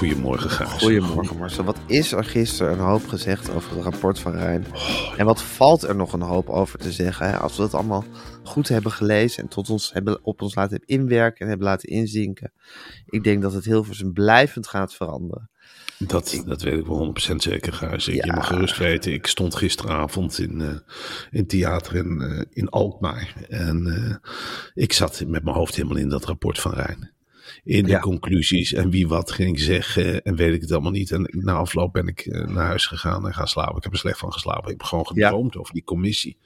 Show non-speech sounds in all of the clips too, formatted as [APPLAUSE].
Goedemorgen, Gijs. Goedemorgen Marcel. Wat is er gisteren een hoop gezegd over het rapport van Rijn? En wat valt er nog een hoop over te zeggen? Hè? Als we het allemaal goed hebben gelezen en tot ons hebben, op ons laten inwerken en hebben laten inzinken. Ik denk dat het heel veel blijvend gaat veranderen. Dat, dat weet ik wel 100% zeker, Gijs. Ik, Ja. Je mag gerust weten, ik stond gisteravond in, eh in theater in, eh, in Alkmaar. En eh, ik zat met mijn hoofd helemaal in dat rapport van Rijn. In de Ja. conclusies en wie wat ging zeggen en weet ik het allemaal niet. En na afloop ben ik eh, naar huis gegaan en gaan slapen. Ik heb er slecht van geslapen. Ik heb gewoon Ja. gedroomd over die commissie.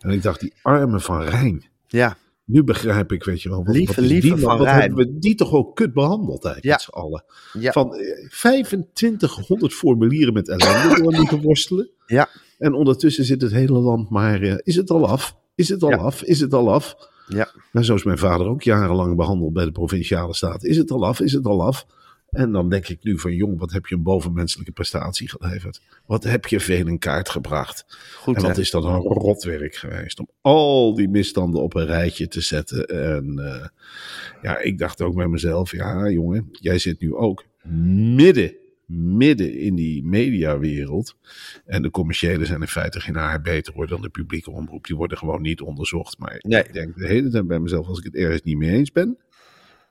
En ik dacht, die armen van Rijn. Ja, Nu begrijp ik, weet je wel, wat, Lieve, wat lieve die Van wat Rijn. hebben we die toch ook kut behandeld eigenlijk Ja. met z'n allen. ja, Van eh, 2500 formulieren met ellende [LAUGHS] door moeten worstelen. ja, En ondertussen zit het hele land maar, eh, is het al af? Is het al af? Is het al af? Ja. Nou, zo is mijn vader ook jarenlang behandeld bij de Provinciale Staten. Is het al af? Is het al af? En dan denk ik nu van, jong, wat heb je een bovenmenselijke prestatie geleverd? Wat heb je veel in kaart gebracht? Goed en wat hè? is dat een rotwerk geweest om al die misstanden op een rijtje te zetten. En eh, ja, ik dacht ook bij mezelf, ja jongen, jij zit nu ook midden, midden in die mediawereld. En de commerciële zijn in feite geen haar beter hoor dan de publieke omroep. Die worden gewoon niet onderzocht. Maar Nee. ik denk de hele tijd bij mezelf, als ik het ergens niet mee eens ben.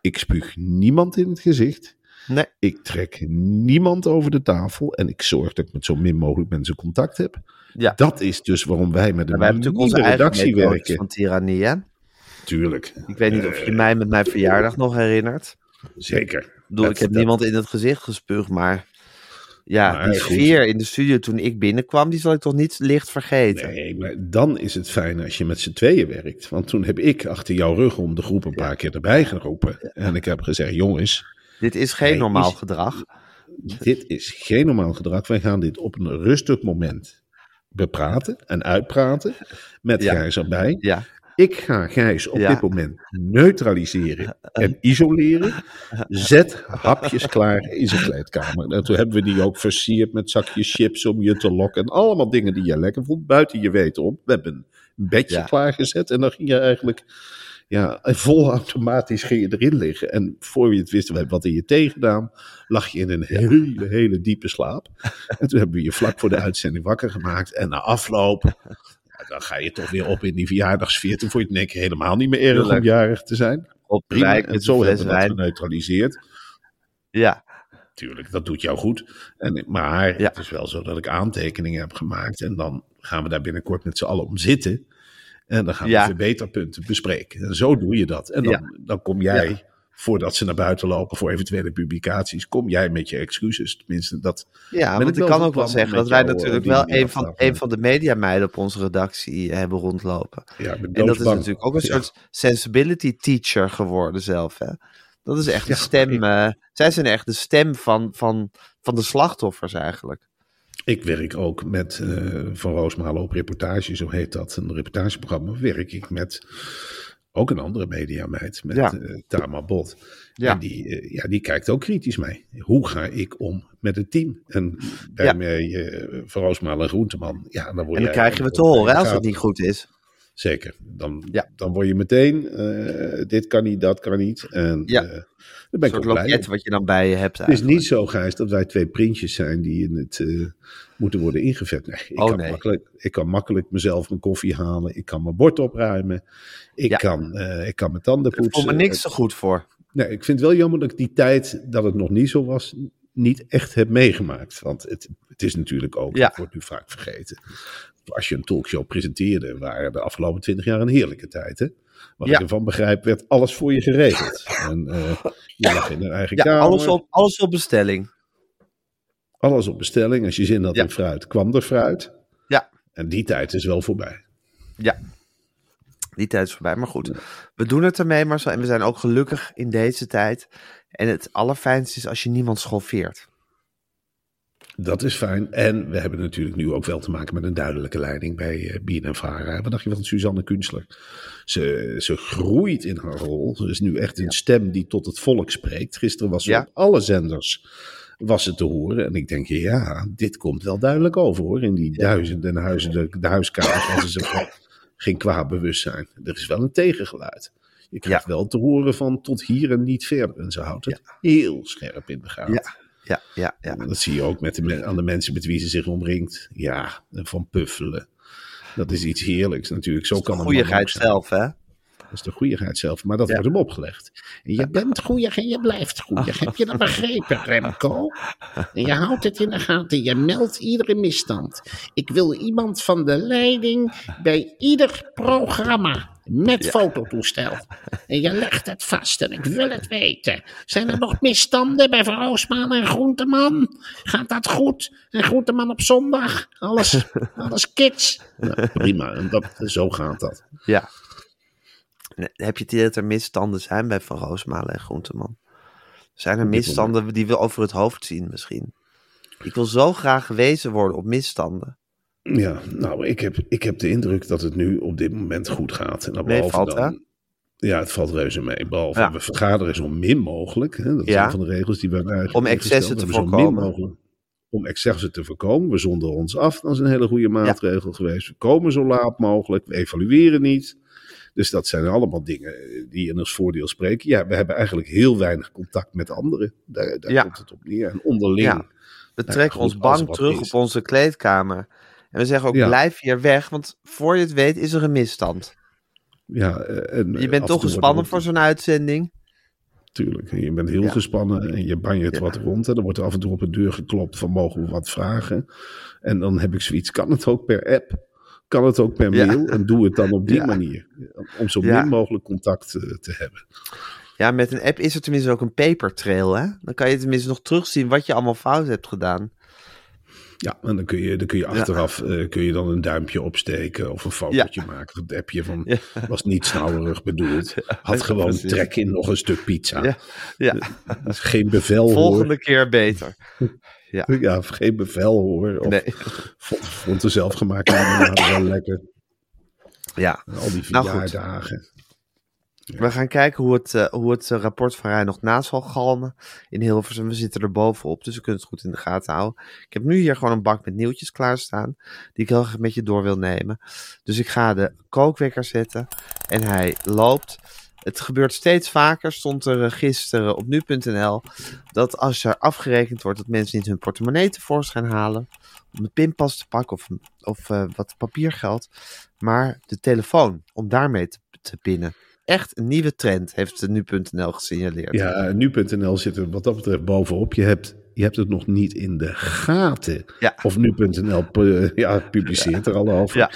Ik spuug niemand in het gezicht. Nee. Ik trek niemand over de tafel. En ik zorg dat ik met zo min mogelijk mensen contact heb. Ja. Dat is dus waarom wij met een wij hebben natuurlijk onze redactie werken. van tirannie, hè? Tuurlijk. Ik weet niet of je mij met mijn verjaardag nog herinnert. Zeker. Ik bedoel, Dat- ik heb dat- niemand in het gezicht gespuugd, maar... Ja, Maar die goed. sfeer in de studio toen ik binnenkwam, die zal ik toch niet licht vergeten. Nee, maar dan is het fijn als je met z'n tweeën werkt. Want toen heb ik achter jouw rug om de groep een paar keer erbij geroepen. En ik heb gezegd, jongens, Dit is geen normaal is- gedrag. dit is geen normaal gedrag. Wij gaan dit op een rustig moment bepraten en uitpraten. Met Ja. Gijs erbij. Ja, Ik ga Gijs op Ja. dit moment neutraliseren en isoleren. Zet hapjes klaar in zijn kleedkamer. En toen hebben we die ook versierd met zakjes chips om je te lokken. En allemaal dingen die je lekker vond, buiten je weten om. We hebben een bedje Ja. klaargezet en dan ging je eigenlijk... Ja, vol automatisch ging je erin liggen. En voor je het wist, we hebben wat in je thee gedaan. Lag je in een hele, hele diepe slaap. En toen hebben we je vlak voor de uitzending wakker gemaakt. En na afloop, dan ga je toch weer op in die verjaardagsfeer. Toen vond je het keer helemaal niet meer erg om jarig te zijn. op Prima, en zo hebben we dat geneutraliseerd. Ja, Tuurlijk, dat doet jou goed. En, maar Ja. het is wel zo dat ik aantekeningen heb gemaakt. En dan gaan we daar binnenkort met z'n allen om zitten. En dan gaan we Ja. verbeterpunten bespreken. En zo doe je dat. En dan, Ja. dan kom jij. Voordat ze naar buiten lopen voor eventuele publicaties, kom jij met je excuses. Tenminste, dat ja want ik kan ook wel zeggen dat wij jou, natuurlijk eh, wel een van, een van de mediameiden op onze redactie hebben rondlopen. ja, En dat is natuurlijk ook een Ja. soort sensibility teacher geworden zelf. Hè? Dat is echt de Ja, stem. ik- eh, zij zijn echt de stem van, van, van de slachtoffers eigenlijk. Ik werk ook met eh, Van Roosmalen op reportage, zo heet dat, een reportageprogramma. Werk ik met ook een andere mediameid met Ja. eh, Tama Bot. Ja. En die, eh, ja, die kijkt ook kritisch mee. Hoe ga ik om met het team? En bij Ja. mij, eh en Groenteman, ja, dan word En dan krijgen we ook te horen als het niet goed is. Zeker. Dan, Ja. dan word je meteen, eh, dit kan niet, dat kan niet. En Ja. eh, Een ben ik loket wat je dan bij je hebt Het is niet zo, Gijs, dat wij twee printjes zijn die in het eh, moeten worden ingevet. Nee, ik, Oh, kan nee. Makkelijk, ik kan makkelijk mezelf mijn koffie halen. Ik kan mijn bord opruimen. Ik, Ja. kan, ik kan mijn tanden Ik voel poetsen. me niks te goed voor. Nee, ik vind het wel jammer dat ik die tijd dat het nog niet zo was, niet echt heb meegemaakt. Want het, het is natuurlijk ook, Ja. dat wordt nu vaak vergeten. Als je een talkshow presenteerde, waren de afgelopen twintig jaar een heerlijke tijd. Hè? Wat Ja. ik ervan begrijp, werd alles voor je geregeld. En eh, je lag in een eigen Ja, kamer. alles op, alles op bestelling. Alles op bestelling. Als je zin had Ja. in fruit, kwam er fruit. Ja. En die tijd is wel voorbij. Ja, die tijd is voorbij. Maar goed, we doen het ermee, Marcel. En we zijn ook gelukkig in deze tijd. En het allerfijnste is als je niemand schoffeert. Dat is fijn. En we hebben natuurlijk nu ook wel te maken met een duidelijke leiding bij Bien en Vara. Wat dacht je van Suzanne Kunstler? Ze, ze groeit in haar rol. Ze is nu echt een stem die tot het volk spreekt. Gisteren was ze Ja. op alle zenders was het te horen. En ik denk, ja, dit komt wel duidelijk over hoor. In die duizenden huizen, de, huiskamers waar ze zich [LAUGHS] geen kwaad bewust zijn. Er is wel een tegengeluid. Je krijgt wel te horen van tot hier en niet verder. En ze houdt het heel scherp in de gaten. Ja, ja, ja. ja. Dat zie je ook met de, aan de mensen met wie ze zich omringt. Ja, en van puffelen. Dat is iets heerlijks natuurlijk. Zo kan een man ook Goeieheid zelf, hè? Dat is de goeieheid zelf. Maar dat Ja. wordt hem opgelegd. En je bent goeieig en je blijft goeieig. [LAUGHS] Heb je dat begrepen, Remco? En je houdt het in de gaten. Je meldt iedere misstand. Ik wil iemand van de leiding bij ieder programma. Met fototoestel. En je legt het vast en ik wil het weten. Zijn er nog misstanden bij Van en Groenteman? Gaat dat goed? En Groenteman op zondag? Alles, [LAUGHS] alles kids? Nou, prima, en dat, zo gaat dat. Ja. Heb je het idee dat er misstanden zijn bij Van Roosmalen en Groenteman? Zijn er misstanden die we over het hoofd zien misschien? Ik wil zo graag gewezen worden op misstanden. Ja, nou, ik heb, ik heb de indruk dat het nu op dit moment goed gaat. En dan Nee, behalve valt, dan, Ja, het valt reuze mee. Behalve Ja. we vergaderen zo min mogelijk. Hè, dat is Ja. een van de regels die we eigenlijk Om excessen te zo min voorkomen. mogelijk- om excessen te voorkomen. We zonderen ons af. Dat is een hele goede maatregel geweest. We komen zo laat mogelijk. We evalueren niet. Dus dat zijn allemaal dingen die in ons voordeel spreken. Ja, we hebben eigenlijk heel weinig contact met anderen. Daar, daar Ja. komt het op neer. En onderling. Ja. We Nou, trekken ons bang terug is. op onze kleedkamer. En we zeggen ook, blijf hier weg, want voor je het weet is er een misstand. Ja, eh, en, Je eh, bent toch gespannen voor zo'n uitzending. Tuurlijk, en je bent heel Ja. gespannen en je banjert wat rond. En dan wordt er af en toe op de deur geklopt van mogen we wat vragen. En dan heb ik zoiets, kan het ook per app? Kan het ook per mail? En doe het dan op die manier. Om zo min mogelijk contact eh, te hebben. Ja, met een app is er tenminste ook een paper trail, hè? Dan kan je tenminste nog terugzien wat je allemaal fout hebt gedaan. Ja, en dan kun je, dan kun je achteraf eh, kun je dan een duimpje opsteken of een fotootje maken het appje van was niet snauwerig bedoeld. [LAUGHS] Had gewoon precies. trek in nog een stuk pizza. Ja, ja. Geen bevel volgende hoor. keer beter. [LAUGHS] [LAUGHS] Ja, geen bevel hoor. Of Nee. vond, vond de zelfgemaakte wel lekker. Ja, En al die Nou, goed. verjaardagen. we gaan kijken hoe het, eh, hoe het eh, rapport van Rijn nog na zal galmen in Hilversum. We zitten er bovenop, dus we kunnen het goed in de gaten houden. Ik heb nu hier gewoon een bak met nieuwtjes klaarstaan, die ik heel graag met je door wil nemen. Dus ik ga de kookwekker zetten en hij loopt. Het gebeurt steeds vaker, stond er eh, gisteren op nu.nl, dat als er afgerekend wordt dat mensen niet hun portemonnee tevoorschijn halen om de pinpas te pakken of, of eh, wat papiergeld, maar de telefoon om daarmee te, te pinnen. Echt een nieuwe trend, heeft nu.nl gesignaleerd. Ja, nu.nl zit er wat dat betreft bovenop. Je hebt, je hebt het nog niet in de gaten. Ja. Of nu.nl ja, publiceert er al over. Ja.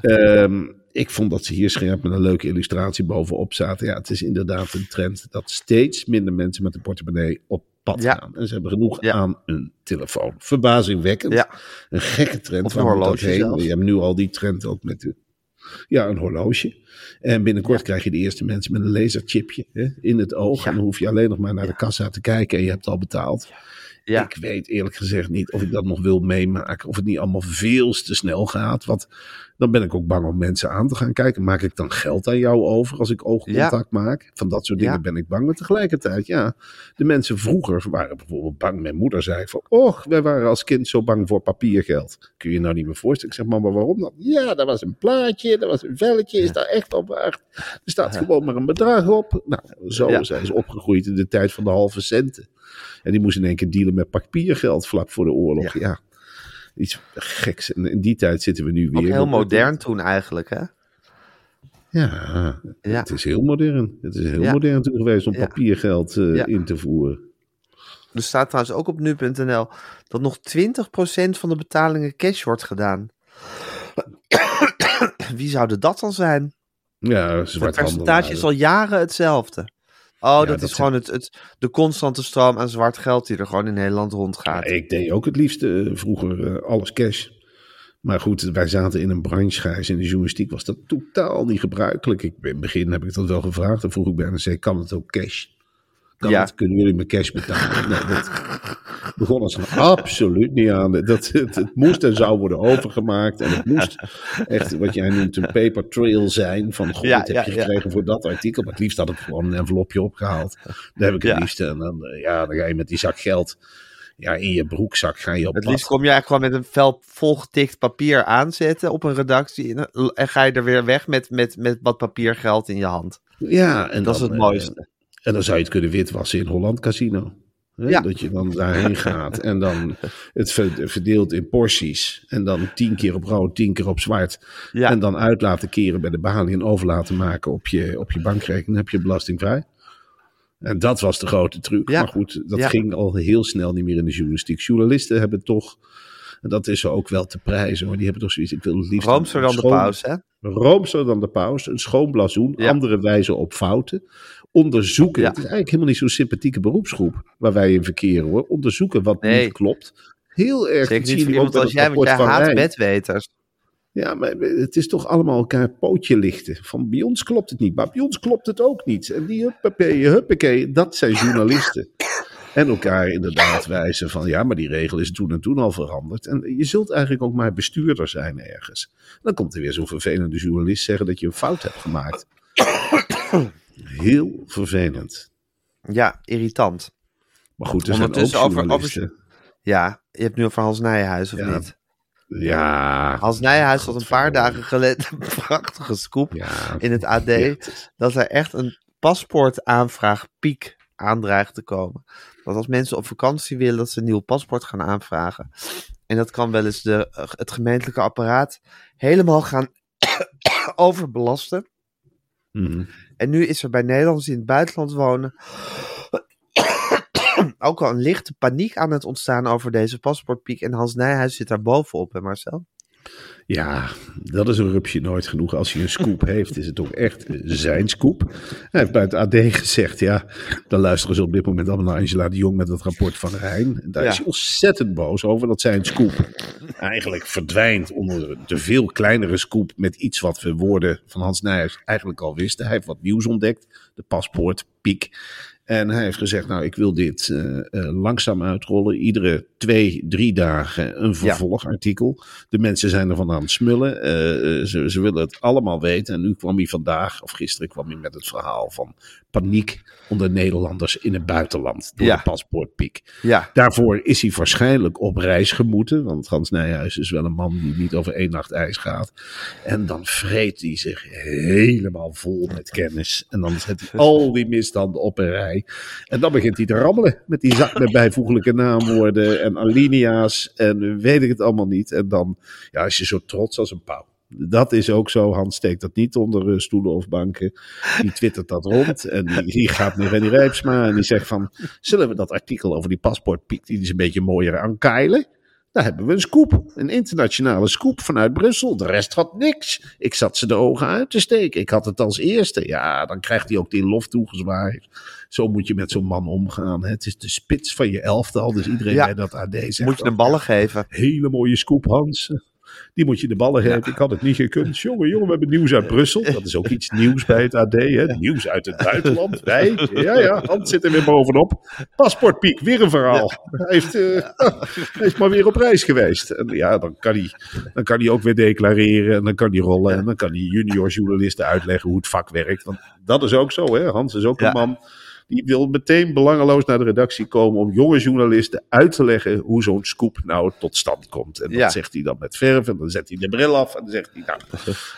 Ehm, ik vond dat ze hier scherp met een leuke illustratie bovenop zaten. Ja, het is inderdaad een trend dat steeds minder mensen met een portemonnee op pad Ja. gaan. En ze hebben genoeg Ja. aan een telefoon. Verbazingwekkend. Ja. Een gekke trend. Of een horloge heen? Je hebt nu al die trend ook met de... Ja, een horloge. En binnenkort krijg je de eerste mensen met een laserchipje hè, in het oog. En dan hoef je alleen nog maar naar de kassa te kijken en je hebt al betaald. Ja. Ik weet eerlijk gezegd niet of ik dat nog wil meemaken. Of het niet allemaal veel te snel gaat. Want dan ben ik ook bang om mensen aan te gaan kijken. Maak ik dan geld aan jou over als ik oogcontact maak? Van dat soort dingen Ja. ben ik bang. Maar tegelijkertijd, ja, de mensen vroeger waren bijvoorbeeld bang. Mijn moeder zei van, och, wij waren als kind zo bang voor papiergeld. Kun je je nou niet meer voorstellen? Ik zeg, mama, waarom dan? Ja, dat was een plaatje, dat was een velletje, is daar echt op waard. Er staat gewoon maar een bedrag op. Nou, zo zijn ze opgegroeid in de tijd van de halve centen. En die moest in één keer dealen met papiergeld vlak voor de oorlog. Ja. Iets geks. En in die tijd zitten we nu weer. Ook heel modern toen eigenlijk, hè? Ja, Ja. het is heel modern. Het is heel Ja. modern toen geweest om papiergeld eh, in te voeren. Er staat trouwens ook op nu.nl dat nog 20% van de betalingen cash wordt gedaan. Wie zou dat dan zijn? Ja, Het zwart percentage is al jaren hetzelfde. Oh, dat, dat is gewoon het, het, de constante stroom aan zwart geld die er gewoon in Nederland rondgaat. Ja, ik deed ook het liefst eh, vroeger eh, alles cash. Maar goed, wij zaten in een branche, Gijs. In de journalistiek was dat totaal niet gebruikelijk. Ik, in het begin heb ik dat wel gevraagd. Dan vroeg ik bij NRC, kan het ook cash? Kan Ja. het, kunnen jullie me cash betalen? Nee, dat begon als een absoluut niet aan. Dat, het, het moest en zou worden overgemaakt. En het moest echt, wat jij noemt, een paper trail zijn. Van, Ja, wat heb je gekregen voor dat artikel? Maar het liefst had ik gewoon een envelopje opgehaald. Daar heb ik het liefst. En dan, eh, ja, dan ga je met die zak geld ja, in je broekzak ga je op Het pad. liefst kom je eigenlijk gewoon met een vel volgetikt papier aanzetten op een redactie. En, ga je er weer weg met, met, met wat papiergeld in je hand. Ja, en Dat is het eh, mooiste. En dan zou je het kunnen witwassen in Holland Casino. Hè? Ja. Dat je dan daarheen [LAUGHS] gaat en dan het ver- verdeelt in porties. En dan tien keer op rood, tien keer op zwart. Ja. En dan uit laten keren bij de balie en over laten maken op je, op je bankrekening. Dan heb je belastingvrij. En dat was de grote truc. Ja. Maar goed, dat ging al heel snel niet meer in de journalistiek. Journalisten hebben toch, en dat is ook wel te prijzen hoor, die hebben toch zoiets. Ik wil het liefst Roomser dan de paus, hè? Roomser dan de paus, een schoon blazoen, Ja. andere wijzen op fouten. Onderzoeken, Ja. het is eigenlijk helemaal niet zo'n sympathieke beroepsgroep waar wij in verkeren hoor. Onderzoeken wat Nee. niet klopt. Heel erg Zeker niet voor iemand als jij, want jij haat Rijn. bedweters. Ja, maar het is toch allemaal elkaar pootje lichten. Van bij ons klopt het niet, maar bij ons klopt het ook niet. En die huppakee, huppakee, dat zijn journalisten. En elkaar inderdaad wijzen van ja, maar die regel is toen en toen al veranderd. En je zult eigenlijk ook maar bestuurder zijn ergens. Dan komt er weer zo'n vervelende journalist zeggen dat je een fout hebt gemaakt. Heel vervelend. Ja, irritant. Maar goed, er zijn ook over-. Ja, je hebt nu over Hans Nijhuis, of Ja. niet? Ja. Hans Nijhuis had een paar dagen geleden een [LAUGHS] prachtige scoop Ja. in het AD. Ja. Dat er echt een paspoortaanvraag piek aandreigt te komen. Dat als mensen op vakantie willen, dat ze een nieuw paspoort gaan aanvragen. En dat kan wel eens de, het gemeentelijke apparaat helemaal gaan [COUGHS] overbelasten. Mhm. En nu is er bij Nederlanders die in het buitenland wonen [COUGHS] ook al een lichte paniek aan het ontstaan over deze paspoortpiek. En Hans Nijhuis zit daar bovenop, hè Marcel? Ja, dat is een rupsje nooit genoeg. Als hij een scoop [LAUGHS] heeft, is het ook echt zijn scoop. Hij heeft bij het AD gezegd, ja, dan luisteren ze op dit moment allemaal naar Angela de Jong met het rapport van Rijn. En daar Ja. is hij ontzettend boos over dat zijn scoop eigenlijk verdwijnt onder de veel kleinere scoop met iets wat we woorden van Hans Nijhuis eigenlijk al wisten. Hij heeft wat nieuws ontdekt, de paspoortpiek. En hij heeft gezegd, nou, ik wil dit eh, eh, langzaam uitrollen. Iedere twee, drie dagen een vervolgartikel. De mensen zijn ervan aan het smullen. Eh, ze, ze willen het allemaal weten. En nu kwam hij vandaag, of gisteren kwam hij met het verhaal van paniek onder Nederlanders in het buitenland. Door Ja. de paspoortpiek. Ja, Daarvoor is hij waarschijnlijk op reis gemoeten. Want Hans Nijhuis is wel een man die niet over één nacht ijs gaat. En dan vreet hij zich helemaal vol met kennis. En dan zet hij al die misstanden op een rij. En dan begint hij te rammelen met die zak met bijvoeglijke naamwoorden en alinea's. En weet ik het allemaal niet. En dan ja, is je zo trots als een pauw. Dat is ook zo. Hans steekt dat niet onder eh, stoelen of banken. Die twittert dat rond. En die, die gaat naar Renny Rijpsma. En die zegt van... Zullen we dat artikel over die paspoortpiek... Die is een beetje mooier aankeilen? Daar hebben we een scoop. Een internationale scoop vanuit Brussel. De rest had niks. Ik zat ze de ogen uit te steken. Ik had het als eerste. Ja, dan krijgt hij ook die lof toegezwaaid. Zo moet je met zo'n man omgaan. hè. Het is de spits van je elftal. Dus iedereen Ja. bij dat AD zegt... moet je hem ballen geven. Hele mooie scoop, Hans. Die moet je de ballen geven. Ik had het niet gekund. [LAUGHS] Jongen, jongen, we hebben nieuws uit Brussel. Dat is ook iets nieuws bij het AD. Hè? Nieuws uit het buitenland. [LAUGHS] Wij, ja, ja, Hans zit er weer bovenop. Paspoortpiek, weer een verhaal. Hij, heeft, eh, [LAUGHS] hij is maar weer op reis geweest. En ja, dan kan, hij, dan kan hij ook weer declareren. En dan kan hij rollen. En dan kan hij junior journalisten uitleggen hoe het vak werkt. Want dat is ook zo, hè. Hans is ook een man die wil meteen belangeloos naar de redactie komen om jonge journalisten uit te leggen hoe zo'n scoop nou tot stand komt. En dat Ja. zegt hij dan met verf en dan zet hij de bril af en dan zegt hij, nou,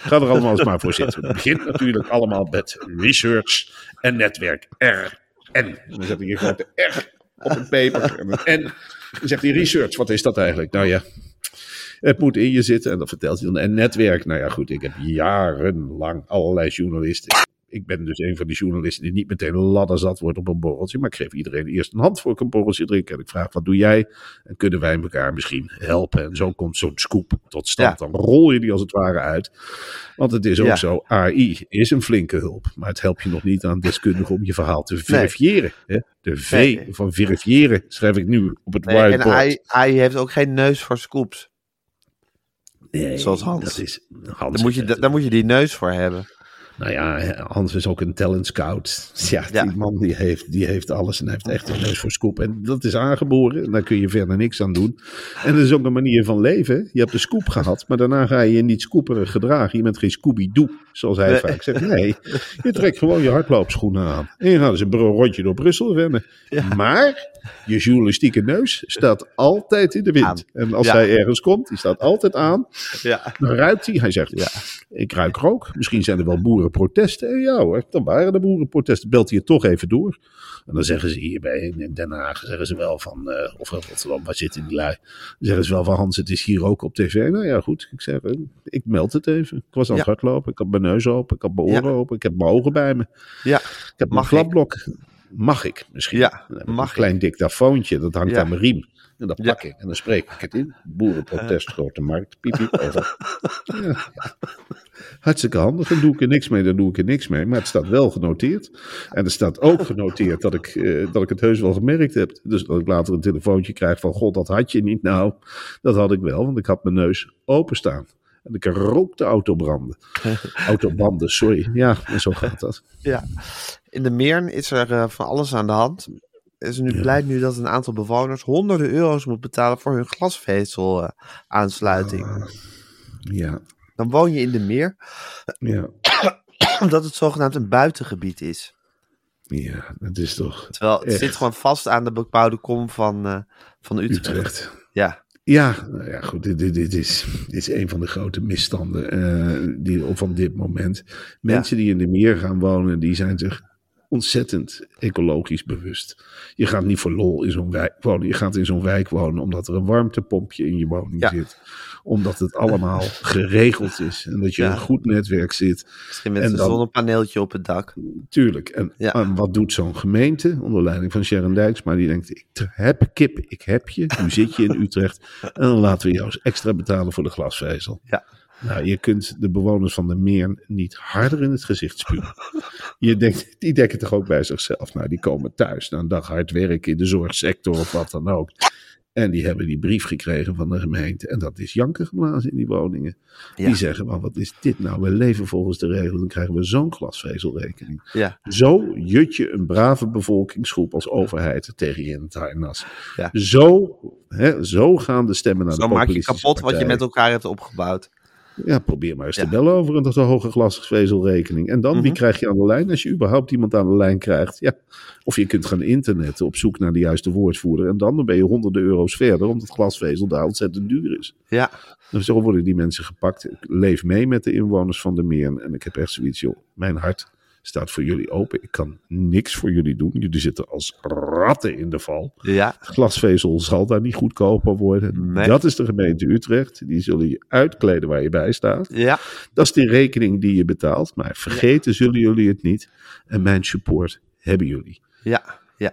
ga er allemaal eens maar voor zitten. Het begint natuurlijk allemaal met research en netwerk R. En dan zet hij een grote R op een paper en. Dan zegt hij research, wat is dat eigenlijk? Nou ja, het moet in je zitten en dat vertelt hij dan. En netwerk, nou ja goed, ik heb jarenlang allerlei journalisten. Ik ben dus een van die journalisten die niet meteen ladderzat wordt op een borreltje. Maar ik geef iedereen eerst een hand voor ik een borreltje drink. En ik vraag, wat doe jij? En kunnen wij elkaar misschien helpen? En zo komt zo'n scoop tot stand. Dan rol je die als het ware uit. Want het is ook Ja. zo, AI is een flinke hulp. Maar het helpt je nog niet aan deskundigen om je verhaal te verifiëren. Hè? De V Nee. van verifiëren schrijf ik nu op het Nee, en whiteboard. AI, AI heeft ook geen neus voor scoops. Nee, Zoals Hans. Dat is, Hans Daar moet, je, daar moet je die neus voor hebben. Nou ja, Hans is ook een talent scout. [LAUGHS] Ja, Ja. die man die heeft, die heeft alles en heeft echt een neus voor scoop. En dat is aangeboren en daar kun je verder niks aan doen. En dat is ook een manier van leven. Je hebt de scoop gehad, maar daarna ga je je niet scooperig gedragen. Je bent geen Scooby-Doo, zoals hij Nee. vaak zegt. Nee, je trekt gewoon je hardloopschoenen aan. En je gaat eens een rondje door Brussel rennen. Maar je journalistieke neus staat altijd in de wind. Aan. En als Ja. hij ergens komt, die staat altijd aan. Ja. Dan ruikt hij. Hij zegt, Ja. ik ruik rook. Misschien zijn er wel boerenprotesten. En ja hoor, dan waren er boerenprotesten. Belt hij het toch even door. En dan zeggen ze hierbij in Den Haag, zeggen ze wel van, eh, of in Rotterdam, waar zitten die lui? Zeggen ze wel van, Hans, het is hier ook op tv. Nou ja, goed, ik zeg, eh, ik meld het even. Ik was aan het Ja. hardlopen, ik had mijn neus open, ik had mijn oren Ja. open, ik heb mijn ogen bij me. Ja. Ik heb mijn ik? klapblok. Mag ik misschien? Ja, ik mag een klein dictafoontje, dat hangt aan mijn riem. En dat pak ik en dan spreek ik het in. Boerenprotest, grote markt, piep, piep, [LAUGHS] over. Ja. Hartstikke handig. Dan doe ik er niks mee, dan doe ik er niks mee. Maar het staat wel genoteerd. En er staat ook genoteerd dat ik, eh, dat ik het heus wel gemerkt heb. Dus dat ik later een telefoontje krijg van... God, dat had je niet. Nou, dat had ik wel, want ik had mijn neus openstaan. En ik rookte autobranden. [LAUGHS] Autobanden, sorry. Ja, en zo gaat dat. Ja. In de Meern is er eh, van alles aan de hand. Is nu blijkt nu dat een aantal bewoners honderden euro's moet betalen voor hun glasvezel eh, aansluiting. Ja, Dan woon je in de Meer, ja, [CLEARS THROAT] omdat het zogenaamd een buitengebied is. ja. Dat is toch Terwijl het Echt. zit gewoon vast aan de bebouwde kom van, eh, van Utrecht. Utrecht. Ja, Ja, nou ja, goed. Dit, dit, dit, is, dit is een van de grote misstanden eh, die, van dit moment. Mensen die in de meer gaan wonen, die zijn zich ontzettend ecologisch bewust. Je gaat niet voor lol in zo'n wijk wonen. Je gaat in zo'n wijk wonen omdat er een warmtepompje in je woning Ja. zit. Omdat het allemaal [LAUGHS] geregeld is. En dat je Ja. een goed netwerk zit. misschien met En een dan- zonnepaneeltje op het dak. Tuurlijk. En, Ja. en wat doet zo'n gemeente onder leiding van Sharon Dijksma? Die denkt, ik heb kip, ik heb je. Nu zit je in [LAUGHS] Utrecht. En dan laten we jou eens extra betalen voor de glasvezel. Ja. Nou, je kunt de bewoners van de Meer niet harder in het gezicht spuwen. [LAUGHS] Je denkt, die denken toch ook bij zichzelf. Nou, die komen thuis na een dag hard werken in de zorgsector of wat dan ook. En die hebben die brief gekregen van de gemeente. En dat is janken geblazen in die woningen. Ja. Die zeggen, maar wat is dit nou? We leven volgens de regels. Dan krijgen we zo'n glasvezelrekening. Ja, Zo jut je een brave bevolkingsgroep als overheid tegen je in het harnas. Ja. Zo, hè, zo gaan de stemmen naar zo de maak je kapot wat je met elkaar hebt opgebouwd. Ja, probeer maar eens Ja. te bellen over een te hoge glasvezelrekening. En dan, wie Mhm. krijg je aan de lijn als je überhaupt iemand aan de lijn krijgt? Ja. Of je kunt gaan internetten op zoek naar de juiste woordvoerder. En dan ben je honderden euro's verder, omdat glasvezel daar ontzettend duur is. Ja, Dus zo worden die mensen gepakt. Ik leef mee met de inwoners van de Meer. En ik heb echt zoiets, joh, mijn hart staat voor jullie open. Ik kan niks voor jullie doen. Jullie zitten als ratten in de val. ja, Glasvezel zal daar niet goedkoper worden. Nee. Dat is de gemeente Utrecht. Die zullen je uitkleden waar je bij staat. ja. Dat is die rekening die je betaalt. Maar vergeten zullen jullie het niet. En mijn support hebben jullie. Ja, ja.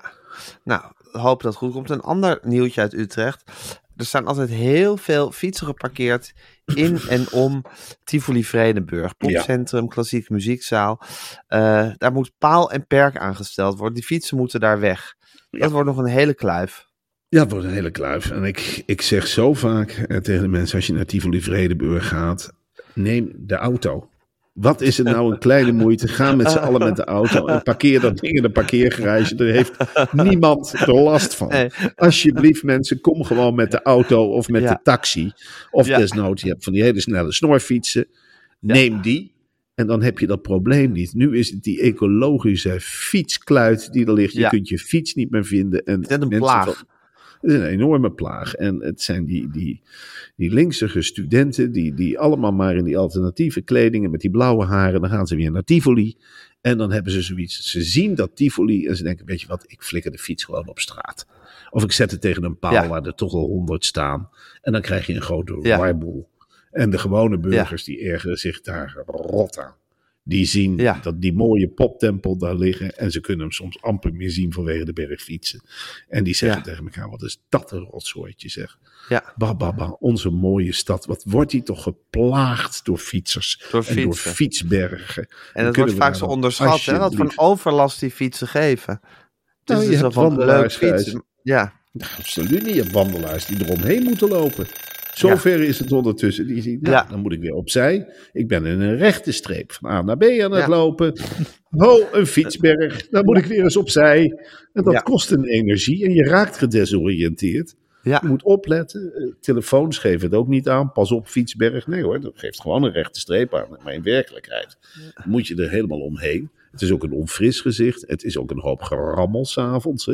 Nou, hoop dat het goed komt. Een ander nieuwtje uit Utrecht. Er staan altijd heel veel fietsen geparkeerd in en om Tivoli Vredenburg. Popcentrum, klassieke muziekzaal. Eh, daar moet paal en perk aangesteld worden. Die fietsen moeten daar weg. Dat wordt nog een hele kluif. Ja, het wordt een hele kluif. En ik, ik zeg zo vaak eh, tegen de mensen, als je naar Tivoli Vredenburg gaat, neem de auto. Wat is het nou een kleine moeite? Ga met z'n allen met de auto en parkeer dat ding in de parkeergarage. Daar heeft niemand er last van. Nee. Alsjeblieft mensen, kom gewoon met de auto of met Ja. de taxi. Of Ja. desnoods, je hebt van die hele snelle snorfietsen. Neem die. En dan heb je dat probleem niet. Nu is het die ecologische fietskluit die er ligt. Je kunt je fiets niet meer vinden. En is net een plaag. van- het is een enorme plaag. En het zijn die, die, die linksige studenten, die, die allemaal maar in die alternatieve kledingen met die blauwe haren, dan gaan ze weer naar Tivoli. En dan hebben ze zoiets. Ze zien dat Tivoli en ze denken: Weet je wat, ik flikker de fiets gewoon op straat. Of ik zet het tegen een paal Ja. waar er toch al honderd staan. En dan krijg je een grote Ja. warboel. En de gewone burgers die ergeren zich daar rot aan. Die zien Ja. dat die mooie poptempel daar liggen. En ze kunnen hem soms amper meer zien vanwege de berg fietsen. En die zeggen Ja. tegen elkaar: wat is dat een rotzooitje zeg. Ja, Bah, bah, bah, onze mooie stad. Wat wordt die toch geplaagd door fietsers. Door En door fietsbergen. en dat wordt vaak zo onderschat, hè? Wat voor overlast die fietsen geven. Nou, is je dus zo hebt leuk wandelaars, fietsen. Ja, Absoluut niet. Je hebt wandelaars die eromheen moeten lopen. Zover is het ondertussen. Die zien, nou, dan moet ik weer opzij. Ik ben in een rechte streep van A naar B aan het lopen. Ho, een fietsberg. Dan moet ik weer eens opzij. En dat kost een energie. En je raakt gedesoriënteerd. ja. Je moet opletten. Eh, Telefoons geven het ook niet aan. Pas op, fietsberg. Nee hoor, dat geeft gewoon een rechte streep aan. Maar in werkelijkheid moet je er helemaal omheen. Het is ook een onfris gezicht. Het is ook een hoop gerammel s'avonds.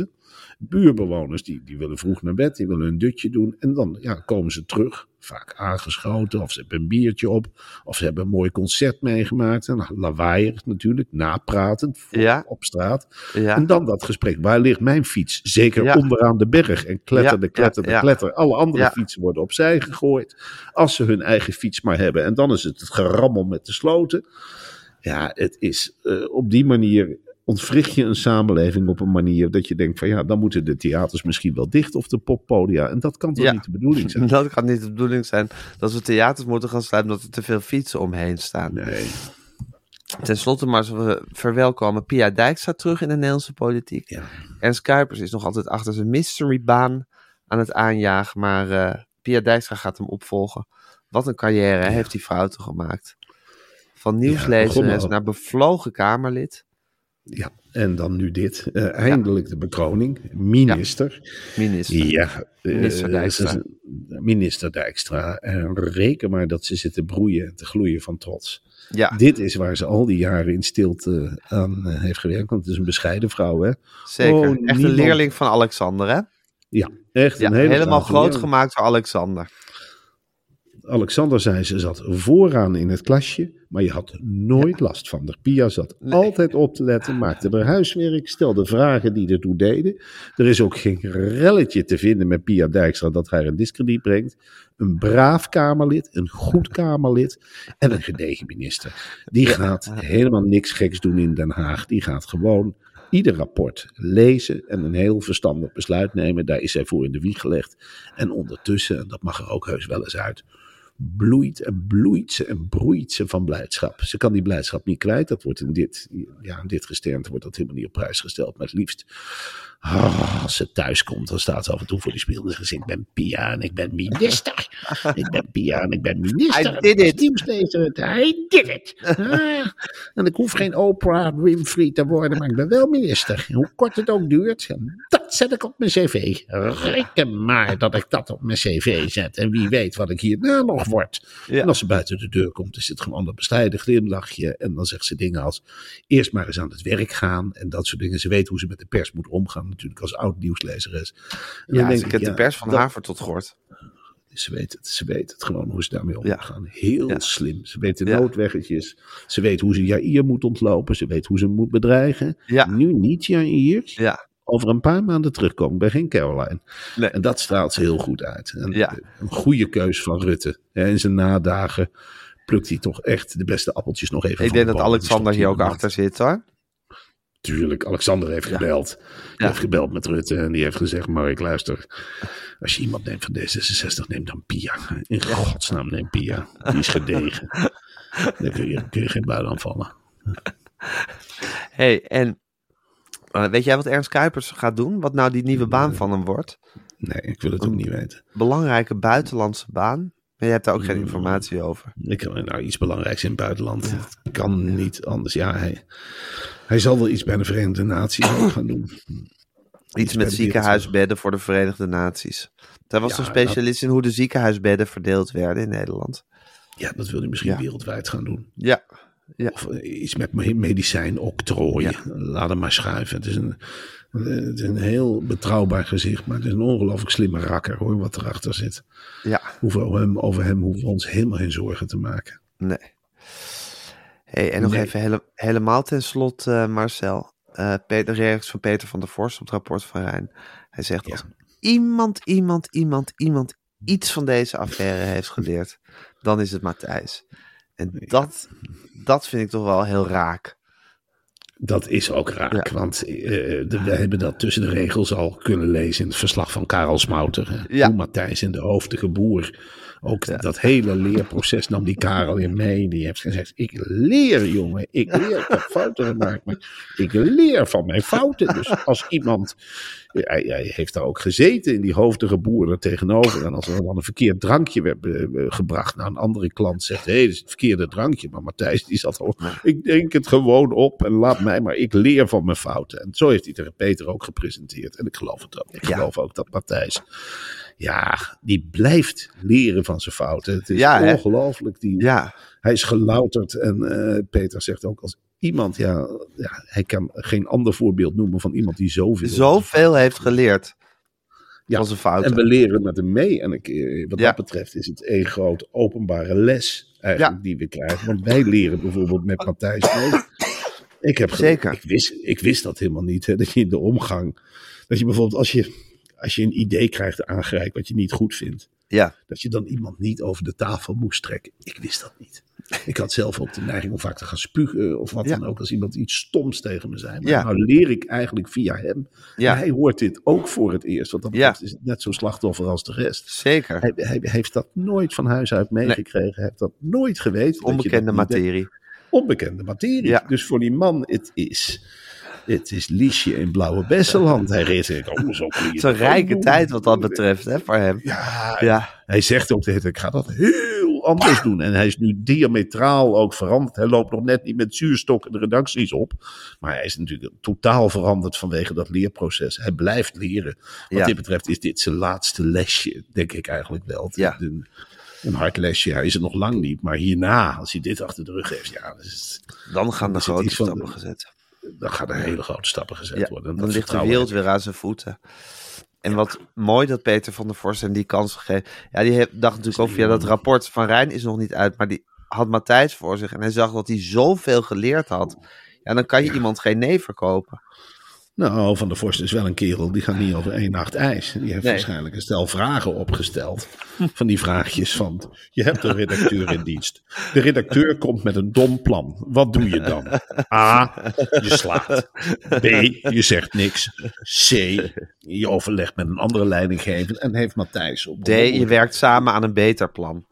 Buurbewoners die, die willen vroeg naar bed, die willen een dutje doen. En dan ja, komen ze terug, vaak aangeschoten. Of ze hebben een biertje op. Of ze hebben een mooi concert meegemaakt. En lawaaier natuurlijk, napratend voor- Ja. op straat. ja. En dan dat gesprek. Waar ligt mijn fiets? Zeker Ja. onderaan de berg. En kletterde, kletterde, kletter. Alle andere fietsen worden opzij gegooid. Als ze hun eigen fiets maar hebben. En dan is het het gerammel met de sloten. Ja, het is eh, op die manier ontwricht je een samenleving op een manier dat je denkt van ja, dan moeten de theaters misschien wel dicht of de poppodia. En dat kan toch Ja. niet de bedoeling zijn? [LAUGHS] Dat kan niet de bedoeling zijn dat we theaters moeten gaan sluiten omdat er te veel fietsen omheen staan. Nee. Ten slotte maar we verwelkomen Pia Dijkstra terug in de Nederlandse politiek. Ja. Ernst Kuipers is nog altijd achter zijn mysterybaan aan het aanjagen, maar eh, Pia Dijkstra gaat hem opvolgen. Wat een carrière heeft die vrouw toch gemaakt. Van nieuwslezeres naar bevlogen Kamerlid. Ja, en dan nu dit. Eh, eindelijk de bekroning. Minister. Minister. Ja, eh, Minister Dijkstra. Minister Dijkstra. En reken maar dat ze zit te broeien en te gloeien van trots. Ja, Dit is waar ze al die jaren in stilte aan eh, heeft gewerkt. Want het is een bescheiden vrouw, hè? zeker. Oh, Echt een leerling van Alexander, hè? Ja, echt Ja, een hele helemaal groot gemaakt door Alexander. Alexander zei ze zat vooraan in het klasje, maar je had nooit last van haar. Pia zat Nee. altijd op te letten, maakte haar huiswerk, stelde vragen die ertoe deden. Er is ook geen relletje te vinden met Pia Dijkstra dat haar in discrediet brengt. Een braaf Kamerlid, een goed Kamerlid en een gedegen minister. Die gaat helemaal niks geks doen in Den Haag. Die gaat gewoon ieder rapport lezen en een heel verstandig besluit nemen. Daar is zij voor in de wieg gelegd. En ondertussen, en dat mag er ook heus wel eens uit, bloeit en bloeit ze en broeit ze van blijdschap. Ze kan die blijdschap niet kwijt. Dat wordt in dit, ja, in dit gesternte wordt dat helemaal niet op prijs gesteld. Maar het liefst, ah, als ze thuis komt, dan staat ze af en toe voor die spiegel en zegt ze, ik ben Pia en ik ben minister. [LAUGHS] ik ben Pia en ik ben minister. I did it. I did it. Ah, en ik hoef geen Oprah Winfrey te worden, maar ik ben wel minister. Hoe kort het ook duurt, dat zet ik op mijn cv. Reken maar dat ik dat op mijn cv zet. En wie weet wat ik hierna nog word. Ja. En als ze buiten de deur komt, is het gewoon dat bescheiden glimlachje. En dan zegt ze dingen als, eerst maar eens aan het werk gaan. En dat soort dingen. Ze weet hoe ze met de pers moet omgaan, natuurlijk als oud nieuwslezeres. En dan Ja, denk ze ik, kent de pers van dat- Haver tot Gort. Ze weet het, ze weet het gewoon hoe ze daarmee om Ja. moet gaan. Heel Ja. slim. Ze weet de Ja. noodweggetjes. Ze weet hoe ze Jair moet ontlopen. Ze weet hoe ze hem moet bedreigen. Ja. Nu niet Jair. Ja, Over een paar maanden terugkomen bij geen Caroline. nee. En dat straalt ze heel goed uit. En Ja. Een goede keus van Rutte. Ja, in zijn nadagen plukt hij toch echt de beste appeltjes nog even Ik denk de dat boom. Alexander hier ook achter zit, hoor. Tuurlijk, Alexander heeft Ja. gebeld. Die Ja. heeft gebeld met Rutte en die heeft gezegd: Mark, luister. Als je iemand neemt van D66, neem dan Pia. In godsnaam neem Pia. Die is gedegen. [LAUGHS] Daar kun je, kun je geen buil aan vallen. hey, en eh, weet jij wat Ernst Kuipers gaat doen? Wat nou die nieuwe baan van hem wordt? Nee, ik wil het ook niet weten. Belangrijke buitenlandse baan. Maar je hebt daar ook Mm. geen informatie over. Ik kan nou iets belangrijks in het buitenland. Kan niet anders. Ja, hij, hij zal wel iets bij de Verenigde Naties gaan doen. Iets met de ziekenhuisbedden voor de Verenigde Naties. Hij was Ja, een specialist in hoe de ziekenhuisbedden verdeeld werden in Nederland. Ja, dat wil hij misschien wereldwijd gaan doen. Ja, ja. Of eh, iets met me- medicijn octrooi. Laat hem maar schuiven. Het is, een, eh, het is een heel betrouwbaar gezicht. Maar het is een ongelooflijk slimme rakker hoor, wat erachter zit. ja. Hoeveel hem, over hem hoeven we ons helemaal geen zorgen te maken. Nee. Hey, en nog Nee. even hele- helemaal ten slotte, eh, Marcel. Eh, Pe- de reactie van Peter van der Vorst op het rapport van Rijn. Hij zegt, Ja. als iemand, iemand, iemand, iemand iets van deze affaire heeft geleerd, dan is het Matthijs. En dat, dat vind ik toch wel heel raak. Dat is ook raak, Ja. want de, we hebben dat tussen de regels al kunnen lezen in het verslag van Karel Smouter. Ja. Hoe Matthijs en de hoofdige boer. Ook dat hele leerproces nam die Karel in mee. Die heeft gezegd, ik leer jongen, ik leer. Ik heb fouten gemaakt, maar ik leer van mijn fouten. Dus als [LAUGHS] iemand, hij, hij heeft daar ook gezeten in die hoofdige boer er tegenover. En als er dan een verkeerd drankje werd gebracht naar een andere klant, zegt hé, hey, is het verkeerde drankje. Maar Matthijs die zat al, ik denk het gewoon op en laat mij maar, ik leer van mijn fouten. En zo heeft hij tegen Peter ook gepresenteerd. En ik geloof het ook. Ik Ja. geloof ook dat Matthijs, ja, die blijft leren van zijn fouten. Het is Ja, ongelooflijk. Die, Ja, Hij is gelouterd en eh, Peter zegt ook als iemand, ja, ja, hij kan geen ander voorbeeld noemen van iemand die zoveel... zoveel heeft geleerd Ja, van zijn fouten. En we leren met hem mee. En ik, eh, wat Ja. dat betreft is het één groot openbare les eigenlijk Ja. die we krijgen. Want wij leren bijvoorbeeld met Matthijs mee. Ik heb Zeker. Ik wist, ik wist dat helemaal niet. Hè, dat je in de omgang. Dat je bijvoorbeeld als je, als je een idee krijgt aangereikt wat je niet goed vindt. Ja, Dat je dan iemand niet over de tafel moest trekken. Ik wist dat niet. Ik had zelf ook de neiging om vaak te gaan spugen. Of wat Ja. dan ook. Als iemand iets stoms tegen me zei. Maar Ja. nou leer ik eigenlijk via hem. Ja. Hij hoort dit ook voor het eerst. Want betreft is het net zo'n slachtoffer als de rest. zeker. Hij, hij heeft dat nooit van huis uit meegekregen. Hij heeft dat nooit geweten. Onbekende materie. Onbekende materie. Dus voor die man, het is... Het is Liesje in Blauwe Besseland. Hij reed ook zo Het is een rijke tijd wat dat betreft, hè, voor hem. Ja, Ja, hij zegt ook de hele ik ga dat heel anders doen. En hij is nu diametraal ook veranderd. Hij loopt nog net niet met zuurstok de redacties op. Maar hij is natuurlijk totaal veranderd vanwege dat leerproces. Hij blijft leren. Wat Ja. dit betreft is dit zijn laatste lesje, denk ik eigenlijk wel. Ja. Een, een hard lesje, hij is het nog lang niet. Maar hierna, als hij dit achter de rug heeft, ja, dan gaan de Er grote stappen gezet. dan gaan er hele grote stappen gezet Ja, worden. En dan ligt de wereld weer aan zijn voeten. En wat mooi dat Peter van der Vorst hem die kans gegeven. Ja, die heeft, dacht natuurlijk ook via dat rapport van Rijn is nog niet uit, maar die had Matthijs voor zich en hij zag dat hij zoveel geleerd had. Ja, dan kan je iemand geen nee verkopen. Nou, Van der Vorst is wel een kerel, die gaat niet over één nacht ijs. Die heeft Nee. waarschijnlijk een stel vragen opgesteld. Van die vraagjes van, je hebt een redacteur in dienst. De redacteur komt met een dom plan. Wat doe je dan? A, je slaat. B, je zegt niks. C, je overlegt met een andere leidinggever. En heeft Matthijs op. D, je werkt samen aan een beter plan.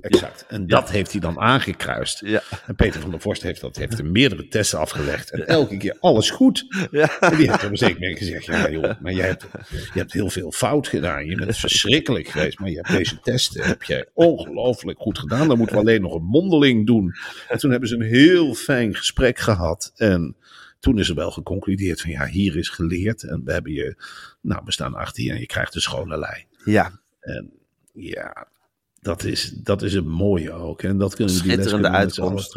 Exact. En dat heeft hij dan aangekruist. Ja. En Peter van der Vorst heeft, dat, heeft er meerdere testen afgelegd. En elke keer alles goed. Ja. En die heeft op een zeker moment gezegd: Ja, joh, maar jij hebt, je hebt heel veel fout gedaan. Je bent verschrikkelijk geweest. Maar je hebt deze testen heb jij ongelooflijk goed gedaan. Dan moeten we alleen nog een mondeling doen. En toen hebben ze een heel fijn gesprek gehad. En toen is er wel geconcludeerd: van ja, hier is geleerd. En we hebben je, nou, we staan achter je en je krijgt een schone lei. Ja, En ja, dat is, dat is het mooie ook. En dat kunnen Schitterende uitkomst.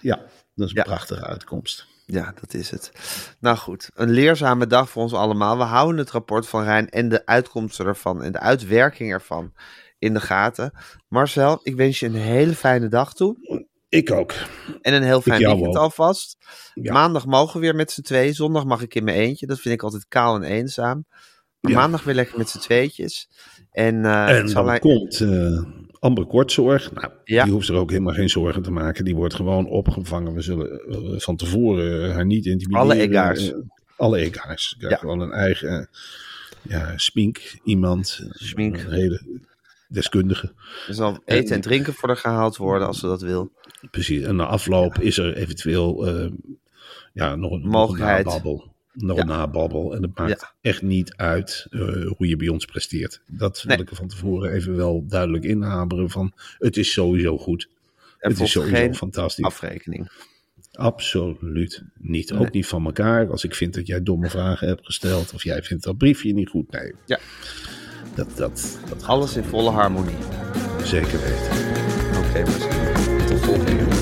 Ja, dat is een Ja. prachtige uitkomst. ja, dat is het. Nou goed, een leerzame dag voor ons allemaal. We houden het rapport van Rijn en de uitkomsten ervan en de uitwerking ervan in de gaten. Marcel, ik wens je een hele fijne dag toe. Ik ook. En een heel fijn weekend alvast. Ja. Maandag mogen we weer met z'n tweeën. Zondag mag ik in mijn eentje. Dat vind ik altijd kaal en eenzaam. Maar Ja. maandag weer lekker met z'n tweetjes. En, eh, En dan komt eh Amber Kortzorg. Nou, Ja. die hoeft er ook helemaal geen zorgen te maken. Die wordt gewoon opgevangen. We zullen eh, van tevoren haar niet intimideren. Alle egaars. Eh, alle egaars. Krijgt Ja. Gewoon een eigen eh, ja, smink. Iemand. Smink. Een hele deskundige. er zal eten en drinken voor haar gehaald worden als ze dat wil. Precies. En na afloop is er eventueel eh, ja, nog een Mogelijkheid. Nog een nog Ja. nababbel. En het maakt Ja. echt niet uit eh, hoe je bij ons presteert. Dat wil ik er van tevoren even wel duidelijk inhameren van het is sowieso goed. Het is sowieso geen fantastisch. afrekening. Absoluut niet. Nee. Ook niet van elkaar. Als ik vind dat jij domme vragen hebt gesteld of jij vindt dat briefje niet goed. Nee, Ja, dat, dat, dat alles in volle harmonie. zeker weten. Oké, maar tot volgende keer.